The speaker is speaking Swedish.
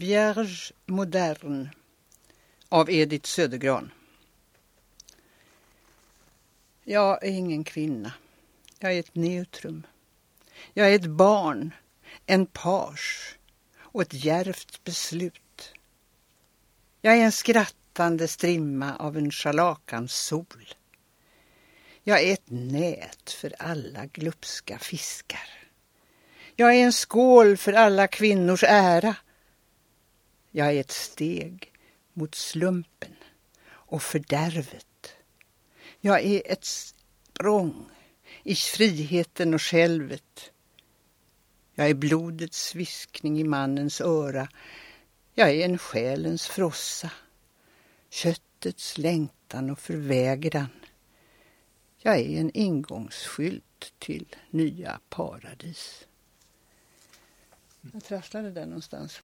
Vierge moderne av Edith Södergran. Jag är ingen kvinna. Jag är ett neutrum. Jag är ett barn, en page och ett järvt beslut. Jag är en skrattande strimma av en scharlakans sol. Jag är ett nät för alla glupska fiskar. Jag är en skål för alla kvinnors ära. Jag är ett steg mot slumpen och fördärvet. Jag är ett språng i friheten och självet. Jag är blodets viskning i mannens öra. Jag är en själens frossa, köttets längtan och förvägran. Jag är en ingångsskylt till nya paradis. Jag trasslade där någonstans.